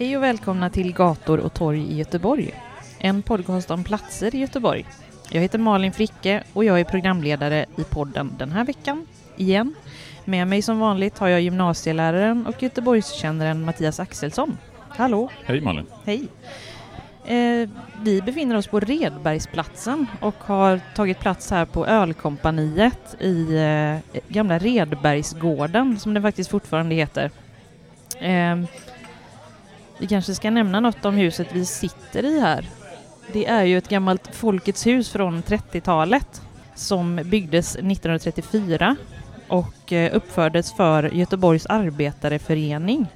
Hej och välkomna till Gator och torg i Göteborg. En podcast om platser i Göteborg. Jag heter Malin Fricke och jag är programledare i podden den här veckan, igen. Med mig som vanligt har jag gymnasieläraren och Göteborgskännaren Mattias Axelsson. Hallå! Hej Malin! Hej! Eh, vi befinner oss på Redbergsplatsen och har tagit plats här på Ölkompaniet i eh, gamla Redbergsgården, som det faktiskt fortfarande heter. Eh, vi kanske ska nämna något om huset vi sitter i här. Det är ju ett gammalt Folkets hus från 30-talet som byggdes 1934 och eh, uppfördes för Göteborgs arbetareförening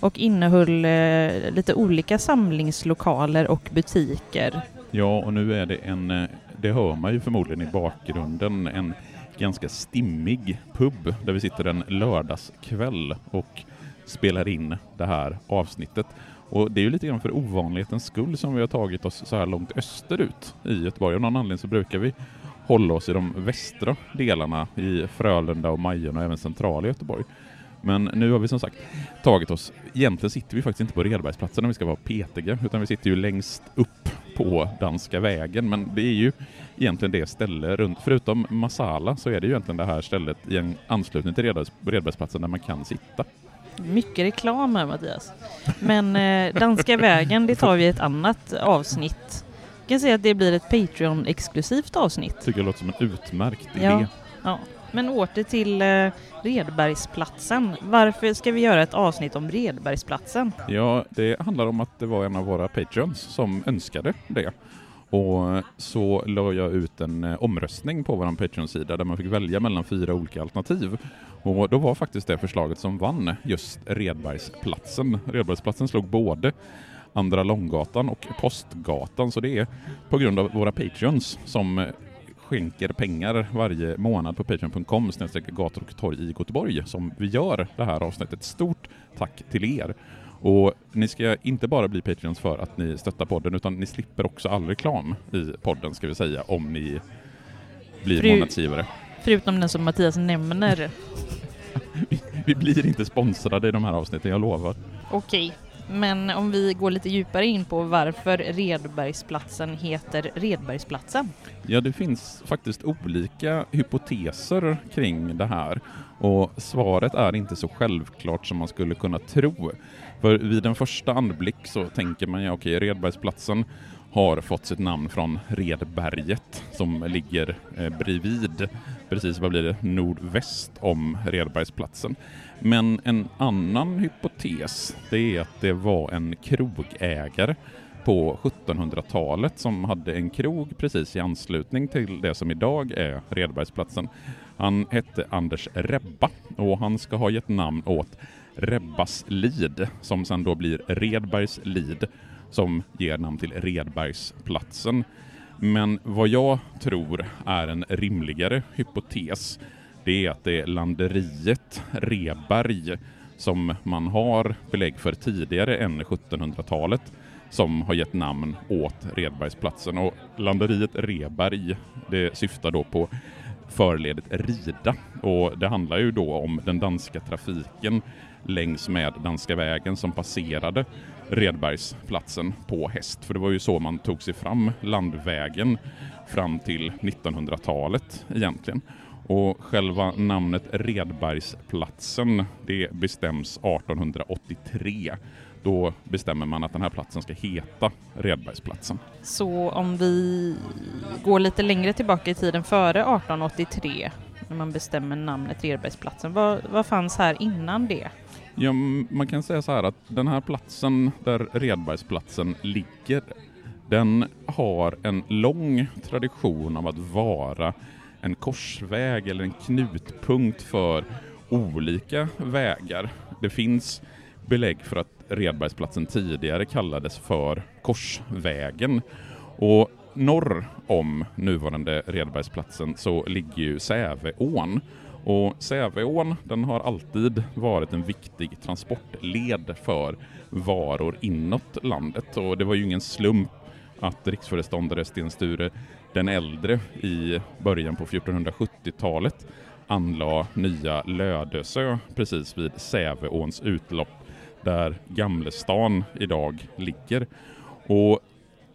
och innehöll eh, lite olika samlingslokaler och butiker. Ja, och nu är det en, eh, det hör man ju förmodligen i bakgrunden, en ganska stimmig pub där vi sitter en lördagskväll och spelar in det här avsnittet. Och det är ju lite grann för ovanlighetens skull som vi har tagit oss så här långt österut i Göteborg. Av någon anledning så brukar vi hålla oss i de västra delarna i Frölunda och Majorna och även centrala Göteborg. Men nu har vi som sagt tagit oss, egentligen sitter vi faktiskt inte på Redbergsplatsen om vi ska vara petiga, utan vi sitter ju längst upp på Danska vägen, men det är ju egentligen det ställe runt, förutom Masala så är det ju egentligen det här stället i en anslutning till Redbergsplatsen där man kan sitta. Mycket reklam här Mattias. Men eh, Danska vägen, det tar vi i ett annat avsnitt. Jag kan säga att det blir ett Patreon-exklusivt avsnitt. Tycker det låter som en utmärkt idé. Ja, ja. Men åter till eh, Redbergsplatsen. Varför ska vi göra ett avsnitt om Redbergsplatsen? Ja, det handlar om att det var en av våra Patreons som önskade det. Och så la jag ut en eh, omröstning på vår Patreon-sida där man fick välja mellan fyra olika alternativ. Och då var faktiskt det förslaget som vann just Redbergsplatsen. Redbergsplatsen slog både Andra Långgatan och Postgatan, så det är på grund av våra Patreons som skänker pengar varje månad på patreon.com gator och torg i Göteborg som vi gör det här avsnittet. Stort tack till er! Och ni ska inte bara bli Patreons för att ni stöttar podden, utan ni slipper också all reklam i podden, ska vi säga, om ni blir Fru- månadsgivare. Förutom den som Mattias nämner. Vi blir inte sponsrade i de här avsnitten, jag lovar. Okej, men om vi går lite djupare in på varför Redbergsplatsen heter Redbergsplatsen. Ja, det finns faktiskt olika hypoteser kring det här och svaret är inte så självklart som man skulle kunna tro. För vid en första anblick så tänker man ju okej, Redbergsplatsen har fått sitt namn från Redberget som ligger eh, bredvid, precis vad blir det, nordväst om Redbergsplatsen. Men en annan hypotes, det är att det var en krogägare på 1700-talet som hade en krog precis i anslutning till det som idag är Redbergsplatsen. Han hette Anders Rebba och han ska ha gett namn åt Rebbas lid som sen då blir Redbergs lid som ger namn till Redbergsplatsen. Men vad jag tror är en rimligare hypotes det är att det är landeriet Reberg som man har belägg för tidigare än 1700-talet som har gett namn åt Redbergsplatsen. Och landeriet Reberg, det syftar då på förledet Rida och det handlar ju då om den danska trafiken längs med Danska vägen som passerade Redbergsplatsen på häst. För det var ju så man tog sig fram landvägen fram till 1900-talet egentligen. Och själva namnet Redbergsplatsen det bestäms 1883 då bestämmer man att den här platsen ska heta Redbergsplatsen. Så om vi går lite längre tillbaka i tiden före 1883 när man bestämmer namnet Redbergsplatsen, vad, vad fanns här innan det? Ja, man kan säga så här att den här platsen där Redbergsplatsen ligger, den har en lång tradition av att vara en korsväg eller en knutpunkt för olika vägar. Det finns belägg för att Redbergsplatsen tidigare kallades för Korsvägen. Och norr om nuvarande Redbergsplatsen så ligger ju Säveån. Och Säveån den har alltid varit en viktig transportled för varor inåt landet och det var ju ingen slump att riksföreståndare Sten Sture den äldre i början på 1470-talet anlade nya Lödösö precis vid Säveåns utlopp där Gamlestan idag ligger. Och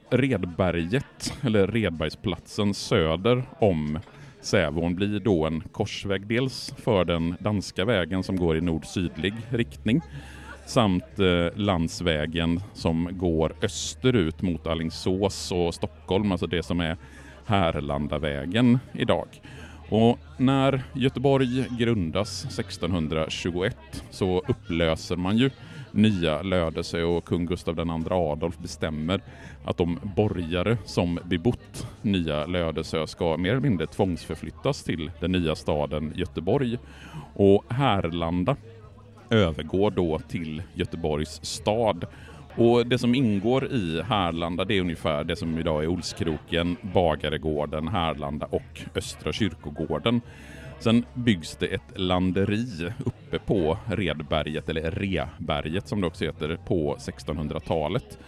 Redberget, eller Redbergsplatsen söder om Sävån blir då en korsväg dels för den danska vägen som går i nord-sydlig riktning samt eh, landsvägen som går österut mot Allingsås och Stockholm, alltså det som är Härlandavägen idag. Och när Göteborg grundas 1621 så upplöser man ju nya Lödöse och kung Gustav II Adolf bestämmer att de borgare som bebott nya Lödöse ska mer eller mindre tvångsförflyttas till den nya staden Göteborg. Och Härlanda övergår då till Göteborgs stad. Och det som ingår i Härlanda det är ungefär det som idag är Olskroken, Bagaregården, Härlanda och Östra kyrkogården. Sen byggs det ett landeri uppe på Redberget, eller Reberget som det också heter, på 1600-talet.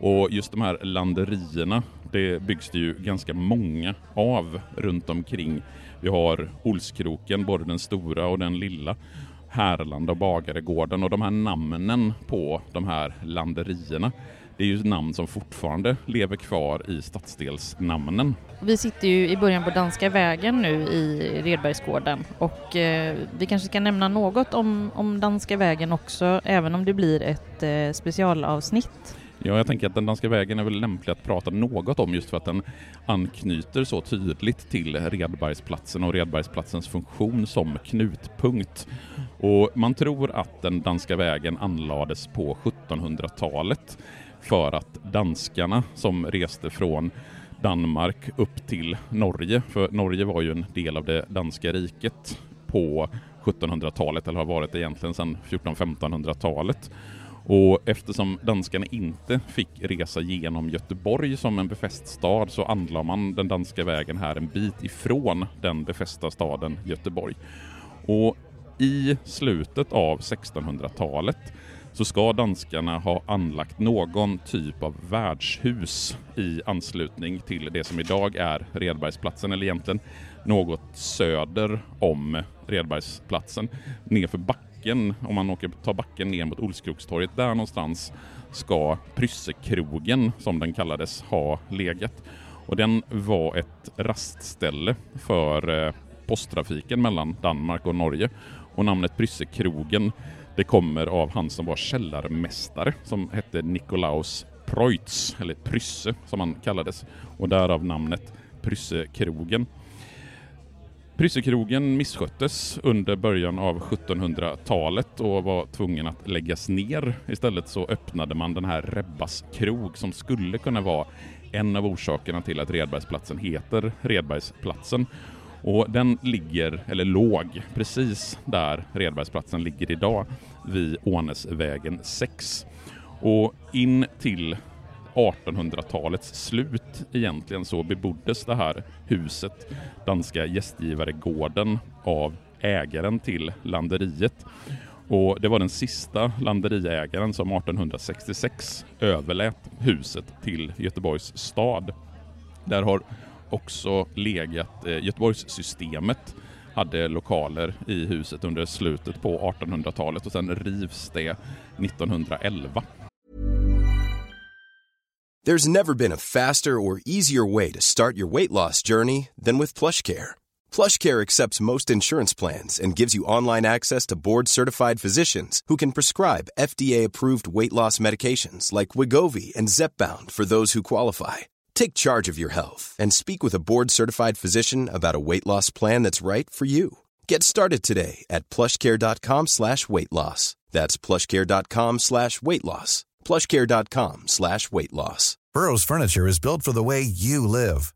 Och just de här landerierna, det byggs det ju ganska många av runt omkring. Vi har Olskroken, både den stora och den lilla. Härlanda och Bagaregården och de här namnen på de här landerierna det är ju namn som fortfarande lever kvar i stadsdelsnamnen. Vi sitter ju i början på Danska vägen nu i Redbergsgården och eh, vi kanske ska nämna något om, om Danska vägen också, även om det blir ett eh, specialavsnitt. Ja, jag tänker att den danska vägen är väl lämplig att prata något om just för att den anknyter så tydligt till Redbergsplatsen och Redbergsplatsens funktion som knutpunkt. Och man tror att den danska vägen anlades på 1700-talet för att danskarna som reste från Danmark upp till Norge, för Norge var ju en del av det danska riket på 1700-talet, eller har varit egentligen sedan 1400-1500-talet. Och eftersom danskarna inte fick resa genom Göteborg som en befäst stad så anlade man den danska vägen här en bit ifrån den befästa staden Göteborg. Och i slutet av 1600-talet så ska danskarna ha anlagt någon typ av värdshus i anslutning till det som idag är Redbergsplatsen, eller egentligen något söder om Redbergsplatsen. Nerför backen, om man åker, tar backen ner mot Olskrokstorget, där någonstans ska Pryssekrogen, som den kallades, ha legat. Och den var ett rastställe för eh, posttrafiken mellan Danmark och Norge. Och namnet Pryssekrogen det kommer av han som var källarmästare som hette Nikolaus Preutz, eller Prysse som han kallades, och därav namnet Pryssekrogen. Pryssekrogen missköttes under början av 1700-talet och var tvungen att läggas ner. Istället så öppnade man den här Rebbas krog som skulle kunna vara en av orsakerna till att Redbergsplatsen heter Redbergsplatsen. Och den ligger, eller låg, precis där Redbergsplatsen ligger idag, vid Ånäsvägen 6. Och in till 1800-talets slut egentligen så beboddes det här huset, danska gästgivaregården, av ägaren till landeriet. Och det var den sista landeriägaren som 1866 överlät huset till Göteborgs stad. Där har också legat eh, Göteborgssystemet hade lokaler i huset under slutet på 1800-talet och sen rivs det 1911. There's never been a faster or easier way to start your weight loss journey than with plush care. PlushCare accepts most insurance plans and gives you online access to board-certified physicians who can prescribe FDA-approved weight loss medications like Wigovi and Zepbound for those who qualify. Take charge of your health and speak with a board-certified physician about a weight loss plan that's right for you. Get started today at plushcare.com slash weight loss. That's plushcare.com slash weight loss. plushcare.com slash weight loss. Burrow's furniture is built for the way you live.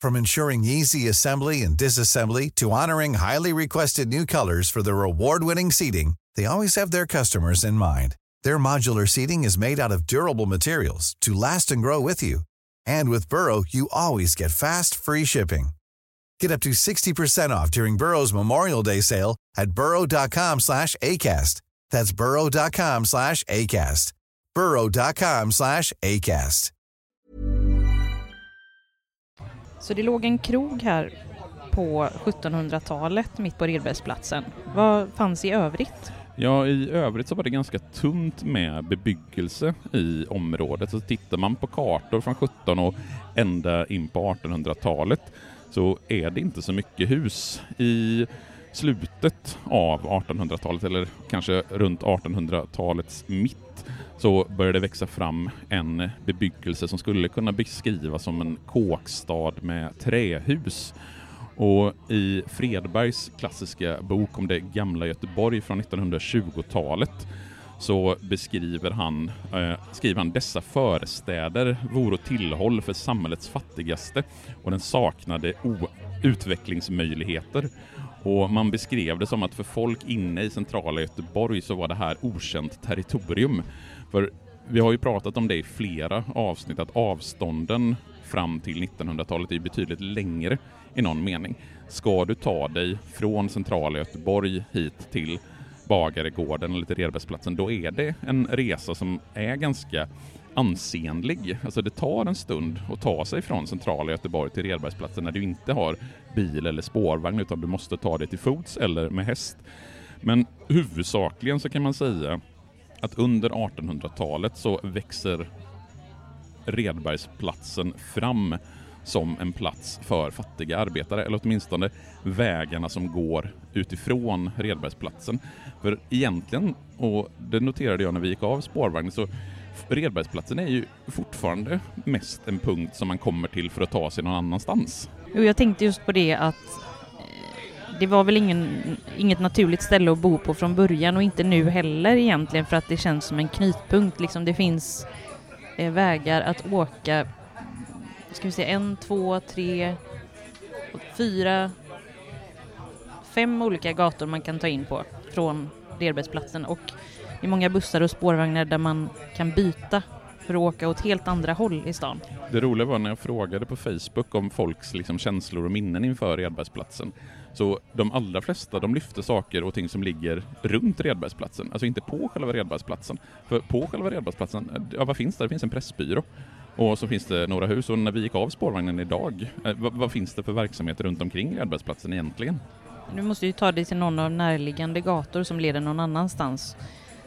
From ensuring easy assembly and disassembly to honoring highly requested new colors for their award-winning seating, they always have their customers in mind. Their modular seating is made out of durable materials to last and grow with you. And with Burrow, you always get fast, free shipping. Get up to 60% off during Burrow's Memorial Day sale at burrow.com slash ACAST. That's burrow.com slash ACAST. burrow.com slash ACAST. Så det låg en krog här på 1700-talet mitt på Redbergsplatsen. Vad fanns i övrigt? Ja, i övrigt så var det ganska tunt med bebyggelse i området. Så tittar man på kartor från 17 och ända in på 1800-talet så är det inte så mycket hus. I slutet av 1800-talet, eller kanske runt 1800-talets mitt, så började det växa fram en bebyggelse som skulle kunna beskrivas som en kåkstad med trähus. Och i Fredbergs klassiska bok om det gamla Göteborg från 1920-talet så beskriver han, eh, skriver han dessa förstäder vore tillhåll för samhällets fattigaste och den saknade utvecklingsmöjligheter. Och man beskrev det som att för folk inne i centrala Göteborg så var det här okänt territorium. För vi har ju pratat om det i flera avsnitt, att avstånden fram till 1900-talet är betydligt längre i någon mening. Ska du ta dig från centrala Göteborg hit till Bagaregården eller till Redbergsplatsen, då är det en resa som är ganska ansenlig. Alltså det tar en stund att ta sig från centrala Göteborg till Redbergsplatsen när du inte har bil eller spårvagn utan du måste ta dig till fots eller med häst. Men huvudsakligen så kan man säga att under 1800-talet så växer Redbergsplatsen fram som en plats för fattiga arbetare, eller åtminstone vägarna som går utifrån Redbergsplatsen. För egentligen, och det noterade jag när vi gick av spårvagnen, så Redbergsplatsen är ju fortfarande mest en punkt som man kommer till för att ta sig någon annanstans. Jo, jag tänkte just på det att eh, det var väl ingen, inget naturligt ställe att bo på från början och inte nu heller egentligen för att det känns som en knytpunkt. Liksom det finns eh, vägar att åka, ska vi se, en, två, tre, fyra, fem olika gator man kan ta in på från Redbergsplatsen och i många bussar och spårvagnar där man kan byta för att åka åt helt andra håll i stan. Det roliga var när jag frågade på Facebook om folks liksom, känslor och minnen inför Redbergsplatsen. Så de allra flesta de lyfte saker och ting som ligger runt Redbergsplatsen, alltså inte på själva Redbergsplatsen. För på själva Redbergsplatsen, ja vad finns där? Det finns en pressbyrå. Och så finns det några hus och när vi gick av spårvagnen idag, eh, vad, vad, finns det för verksamheter runt omkring Redbergsplatsen egentligen? Du måste ju ta dig till någon av närliggande gator som leder någon annanstans.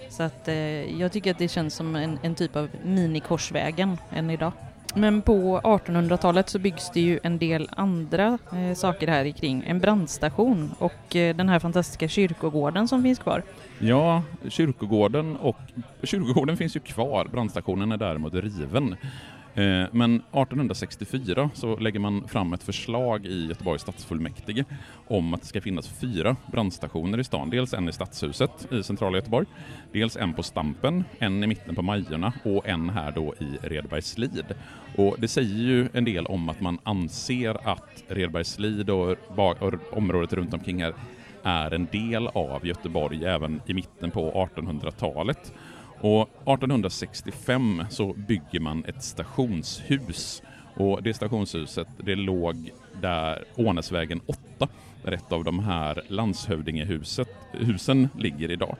Så att eh, jag tycker att det känns som en, en typ av minikorsvägen än idag. Men på 1800-talet så byggs det ju en del andra eh, saker här kring. En brandstation och eh, den här fantastiska kyrkogården som finns kvar. Ja, kyrkogården och kyrkogården finns ju kvar. Brandstationen är däremot riven. Eh, men 1864 så lägger man fram ett förslag i Göteborgs stadsfullmäktige om att det ska finnas fyra brandstationer i stan. Dels en i Stadshuset i centrala Göteborg, dels en på Stampen, en i mitten på Majorna och en här då i Redbergslid. Och det säger ju en del om att man anser att Redbergslid och, och området runt omkring här är en del av Göteborg även i mitten på 1800-talet. Och 1865 så bygger man ett stationshus och det stationshuset det låg där Ånäsvägen 8 där ett av de här landshövdingehusen ligger idag.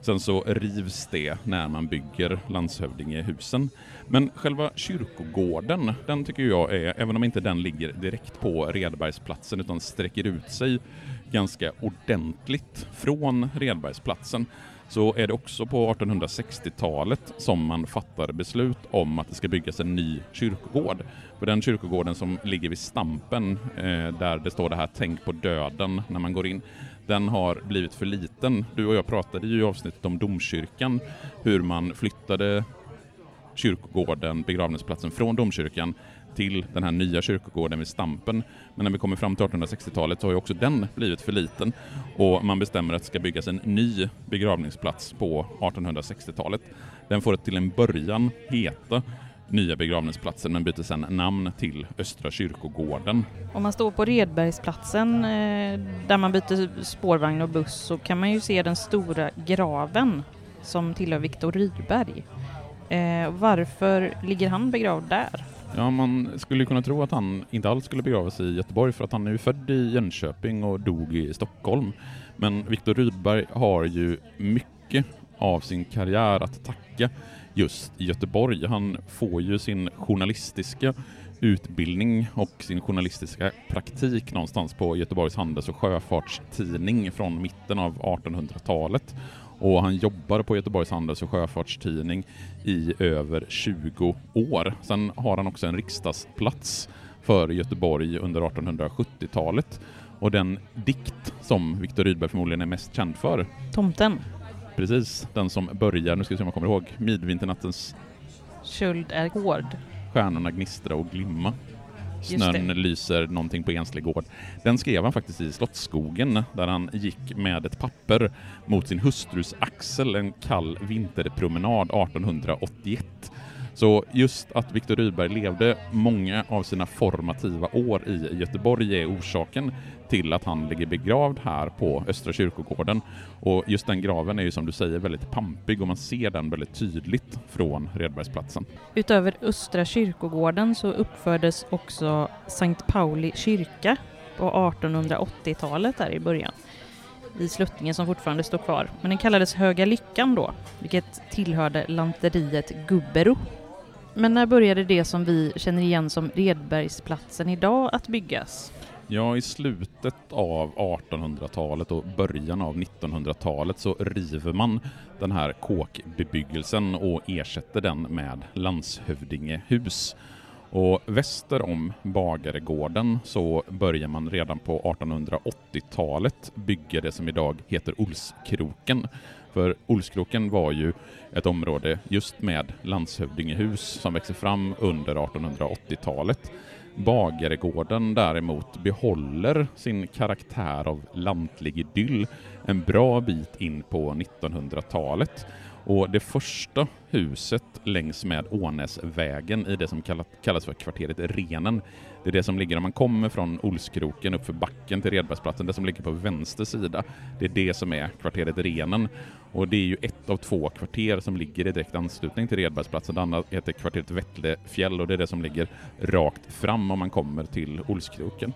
Sen så rivs det när man bygger landshövdingehusen. Men själva kyrkogården, den tycker jag är, även om inte den ligger direkt på Redbergsplatsen utan sträcker ut sig ganska ordentligt från Redbergsplatsen, så är det också på 1860-talet som man fattar beslut om att det ska byggas en ny kyrkogård. För den kyrkogården som ligger vid Stampen, eh, där det står det här ”Tänk på döden” när man går in, den har blivit för liten. Du och jag pratade ju i avsnittet om domkyrkan, hur man flyttade kyrkogården, begravningsplatsen, från domkyrkan till den här nya kyrkogården vid Stampen. Men när vi kommer fram till 1860-talet så har ju också den blivit för liten och man bestämmer att det ska byggas en ny begravningsplats på 1860-talet. Den får till en början heta nya begravningsplatsen men byter sedan namn till Östra kyrkogården. Om man står på Redbergsplatsen eh, där man byter spårvagn och buss så kan man ju se den stora graven som tillhör Viktor Rydberg. Eh, varför ligger han begravd där? Ja, man skulle kunna tro att han inte alls skulle begravas i Göteborg för att han är ju född i Jönköping och dog i Stockholm. Men Viktor Rydberg har ju mycket av sin karriär att tacka just i Göteborg. Han får ju sin journalistiska utbildning och sin journalistiska praktik någonstans på Göteborgs Handels och Sjöfartstidning från mitten av 1800-talet och han jobbar på Göteborgs Handels och Sjöfartstidning i över 20 år. Sen har han också en riksdagsplats för Göteborg under 1870-talet och den dikt som Viktor Rydberg förmodligen är mest känd för. Tomten. Precis, den som börjar, nu ska vi se om jag kommer ihåg, midvinternattens Köld är hård. Stjärnorna gnistra och glimma. Snön lyser någonting på enslig gård. Den skrev han faktiskt i Slottsskogen där han gick med ett papper mot sin hustrus axel en kall vinterpromenad 1881. Så just att Viktor Rydberg levde många av sina formativa år i Göteborg är orsaken till att han ligger begravd här på Östra kyrkogården. Och just den graven är ju som du säger väldigt pampig och man ser den väldigt tydligt från Redbergsplatsen. Utöver Östra kyrkogården så uppfördes också Sankt Pauli kyrka på 1880-talet där i början i sluttningen som fortfarande står kvar. Men den kallades Höga Lyckan då, vilket tillhörde lanteriet Gubbero men när började det som vi känner igen som Redbergsplatsen idag att byggas? Ja, i slutet av 1800-talet och början av 1900-talet så river man den här kåkbebyggelsen och ersätter den med landshövdingehus. Och väster om Bagaregården så börjar man redan på 1880-talet bygga det som idag heter Olskroken. För Olskroken var ju ett område just med landshövdingehus som växer fram under 1880-talet. Bagaregården däremot behåller sin karaktär av lantlig idyll en bra bit in på 1900-talet och det första huset längs med Ånäsvägen i det som kallas för kvarteret Renen, det är det som ligger om man kommer från Olskroken upp för backen till Redbergsplatsen, det som ligger på vänster sida. Det är det som är kvarteret Renen. Och det är ju ett av två kvarter som ligger i direkt anslutning till Redbergsplatsen. Det andra heter kvarteret Vättlefjäll och det är det som ligger rakt fram om man kommer till Olskroken.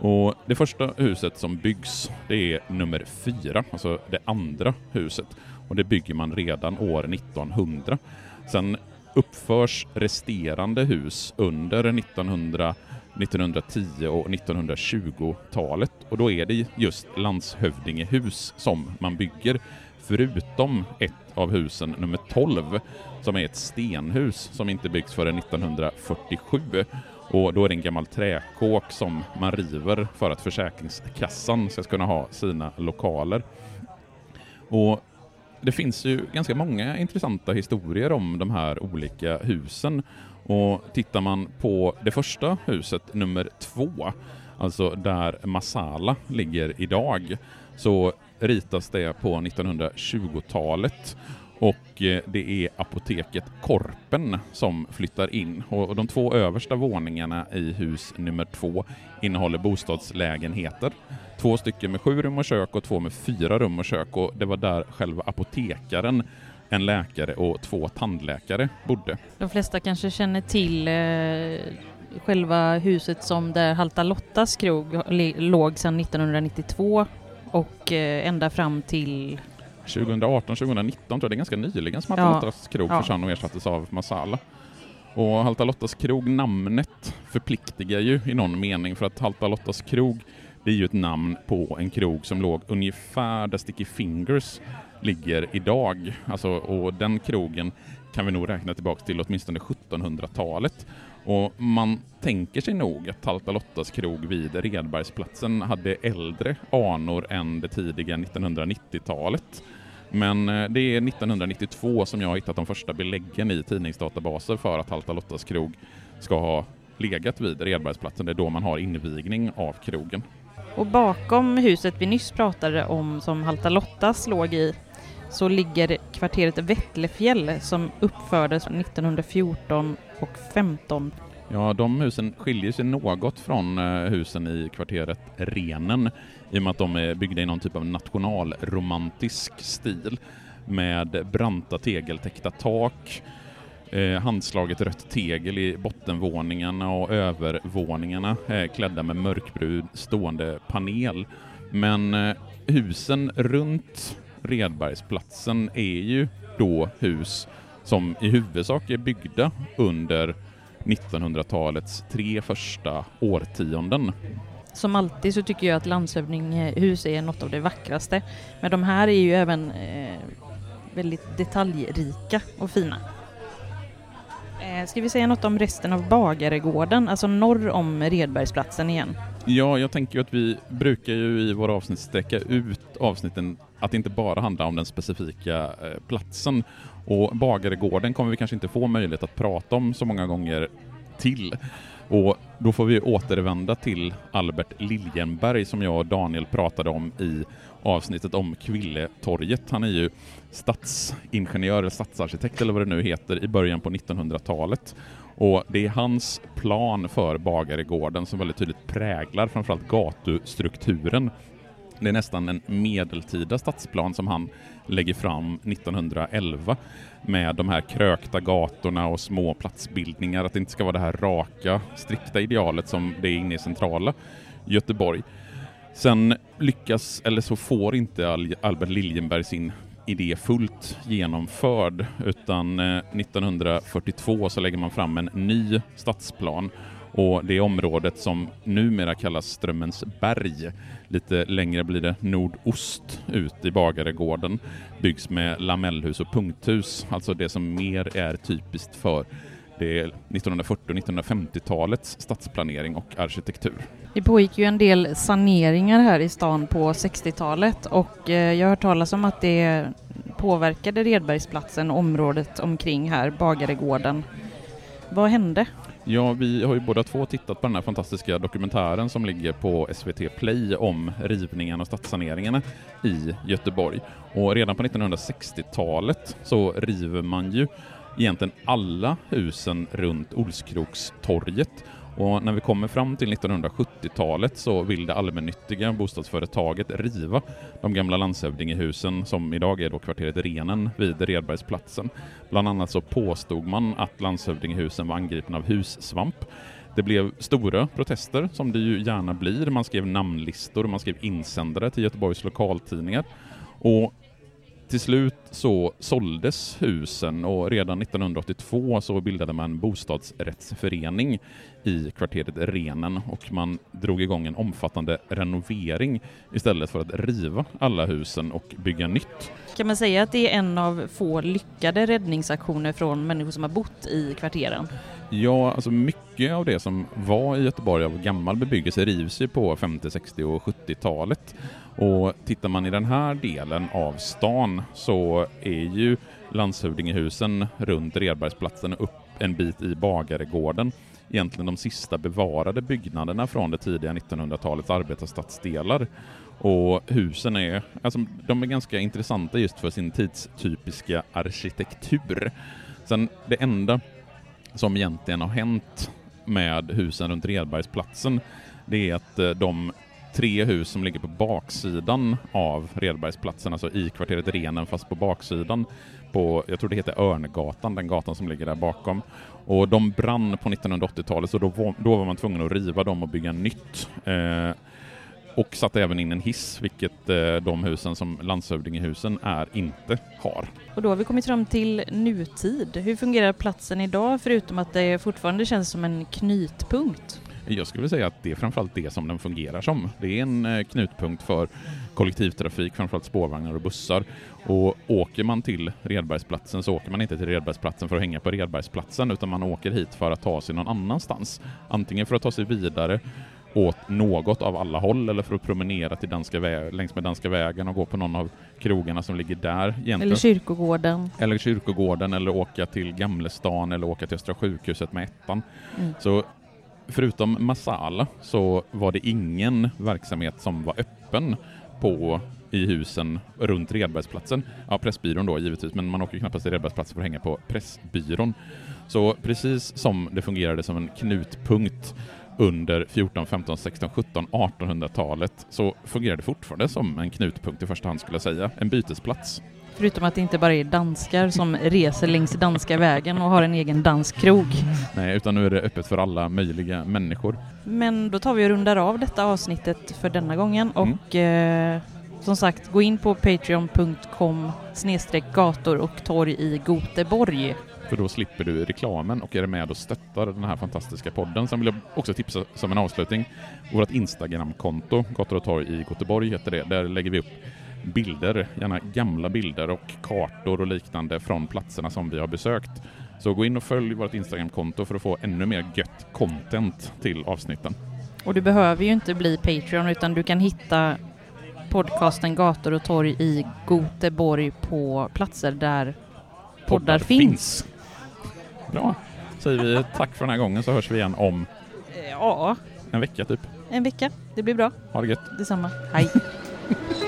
Och det första huset som byggs, det är nummer fyra, alltså det andra huset och det bygger man redan år 1900. Sen uppförs resterande hus under 1900, 1910 och 1920-talet och då är det just landshövdingehus som man bygger förutom ett av husen, nummer 12, som är ett stenhus som inte byggs förrän 1947 och då är det en gammal träkåk som man river för att Försäkringskassan ska kunna ha sina lokaler. Och det finns ju ganska många intressanta historier om de här olika husen. Och tittar man på det första huset, nummer två, alltså där Masala ligger idag, så ritas det på 1920-talet och eh, det är apoteket Korpen som flyttar in. Och de två översta våningarna i hus nummer två innehåller bostadslägenheter. Två stycken med sju rum och kök och två med fyra rum och kök och det var där själva apotekaren en läkare och två tandläkare bodde. De flesta kanske känner till eh, själva huset som där Halta Lottas krog låg sedan 1992 och eh, ända fram till 2018, 2019 tror jag det är ganska nyligen som Halta Lottas krog ja. försvann och ersattes av Masala. Och Halta Lottas krog, namnet förpliktigar ju i någon mening för att Halta Lottas krog det är ju ett namn på en krog som låg ungefär där Sticky Fingers ligger idag. Alltså, och den krogen kan vi nog räkna tillbaka till åtminstone 1700-talet. Och man tänker sig nog att Talta Lottas krog vid Redbergsplatsen hade äldre anor än det tidiga 1990-talet. Men eh, det är 1992 som jag har hittat de första beläggen i tidningsdatabaser för att Halta Lottas krog ska ha legat vid Redbergsplatsen. Det är då man har invigning av krogen. Och bakom huset vi nyss pratade om som Halta Lottas låg i så ligger kvarteret Vättlefjäll som uppfördes 1914 och 15. Ja, de husen skiljer sig något från eh, husen i kvarteret Renen i och med att de är byggda i någon typ av nationalromantisk stil med branta tegeltäckta tak, eh, handslaget rött tegel i bottenvåningarna och övervåningarna är klädda med mörkbrun stående panel. Men eh, husen runt Redbergsplatsen är ju då hus som i huvudsak är byggda under 1900-talets tre första årtionden. Som alltid så tycker jag att landshövdinghus är något av det vackraste. Men de här är ju även eh, väldigt detaljrika och fina. Eh, ska vi säga något om resten av Bagaregården, alltså norr om Redbergsplatsen igen? Ja, jag tänker ju att vi brukar ju i våra avsnitt sträcka ut avsnitten att det inte bara handlar om den specifika eh, platsen. Och Bagaregården kommer vi kanske inte få möjlighet att prata om så många gånger till. Och då får vi återvända till Albert Liljenberg som jag och Daniel pratade om i avsnittet om Kvilletorget. Han är ju stadsingenjör eller stadsarkitekt eller vad det nu heter i början på 1900-talet. Och det är hans plan för Bagaregården som väldigt tydligt präglar framförallt gatustrukturen. Det är nästan en medeltida stadsplan som han lägger fram 1911 med de här krökta gatorna och små platsbildningar, att det inte ska vara det här raka, strikta idealet som det är inne i centrala Göteborg. Sen lyckas, eller så får inte Albert Liljenberg sin idé fullt genomförd utan eh, 1942 så lägger man fram en ny stadsplan och det området som numera kallas Strömmens berg, lite längre blir det nordost ut i Bagaregården, byggs med lamellhus och punkthus, alltså det som mer är typiskt för det 1940 och 1950-talets stadsplanering och arkitektur. Det pågick ju en del saneringar här i stan på 60-talet och eh, jag har hört talas om att det påverkade Redbergsplatsen, och området omkring här, Bagaregården. Vad hände? Ja, vi har ju båda två tittat på den här fantastiska dokumentären som ligger på SVT Play om rivningen och stadssaneringarna i Göteborg. Och redan på 1960-talet så river man ju egentligen alla husen runt Olskrokstorget och när vi kommer fram till 1970-talet så vill det allmännyttiga bostadsföretaget riva de gamla landshövdingehusen som idag är då kvarteret Renen vid Redbergsplatsen. Bland annat så påstod man att landshövdingehusen var angripna av hussvamp. Det blev stora protester, som det ju gärna blir. Man skrev namnlistor och man skrev insändare till Göteborgs lokaltidningar. Och till slut så såldes husen och redan 1982 så bildade man bostadsrättsförening i kvarteret Renen och man drog igång en omfattande renovering istället för att riva alla husen och bygga nytt. Kan man säga att det är en av få lyckade räddningsaktioner från människor som har bott i kvarteren? Ja, alltså mycket av det som var i Göteborg av gammal bebyggelse rivs ju på 50-, 60 och 70-talet. Och tittar man i den här delen av stan så är ju landshövdingehusen runt Redbergsplatsen upp en bit i Bagaregården egentligen de sista bevarade byggnaderna från det tidiga 1900-talets arbetarstadsdelar. Och husen är, alltså, de är ganska intressanta just för sin tidstypiska arkitektur. Sen det enda som egentligen har hänt med husen runt Redbergsplatsen, det är att eh, de tre hus som ligger på baksidan av Redbergsplatsen, alltså i kvarteret Renen fast på baksidan på, jag tror det heter Örngatan, den gatan som ligger där bakom. Och de brann på 1980-talet så då var, då var man tvungen att riva dem och bygga nytt. Eh, och satte även in en hiss, vilket eh, de husen som landshövdingehusen är inte har. Och då har vi kommit fram till nutid. Hur fungerar platsen idag förutom att det fortfarande känns som en knytpunkt? Jag skulle säga att det är framförallt det som den fungerar som. Det är en eh, knutpunkt för kollektivtrafik, framförallt spårvagnar och bussar. Och åker man till Redbergsplatsen så åker man inte till Redbergsplatsen för att hänga på Redbergsplatsen utan man åker hit för att ta sig någon annanstans. Antingen för att ta sig vidare åt något av alla håll eller för att promenera till danska vä- längs med Danska vägen och gå på någon av krogarna som ligger där. Egentligen. Eller kyrkogården. eller kyrkogården eller åka till Gamlestan eller åka till Östra sjukhuset med ettan. Mm. Så förutom Masala så var det ingen verksamhet som var öppen på i husen runt Redbergsplatsen. Ja, Pressbyrån då givetvis, men man åker knappast till Redbergsplatsen för att hänga på Pressbyrån. Så precis som det fungerade som en knutpunkt under 14, 15, 16, 17, 1800-talet så fungerar det fortfarande som en knutpunkt i första hand skulle jag säga. En bytesplats. Förutom att det inte bara är danskar som reser längs danska vägen och har en egen danskrog. Nej, utan nu är det öppet för alla möjliga människor. Men då tar vi och rundar av detta avsnittet för denna gången Mm. och eh, som sagt, gå in på patreon.com gator och torg i Goteborg. För då slipper du reklamen och är med och stöttar den här fantastiska podden. Sen vill jag också tipsa som en avslutning. Vårt Instagramkonto, Gator och torg i Göteborg heter det. Där lägger vi upp bilder, gärna gamla bilder och kartor och liknande från platserna som vi har besökt. Så gå in och följ vårt Instagramkonto för att få ännu mer gött content till avsnitten. Och du behöver ju inte bli Patreon utan du kan hitta podcasten Gator och torg i Goteborg på platser där poddar, finns. Bra. Säger vi tack för den här gången så hörs vi igen om Ja, en vecka typ. en vecka. Det blir bra. Ha det gött. Detsamma. Hej.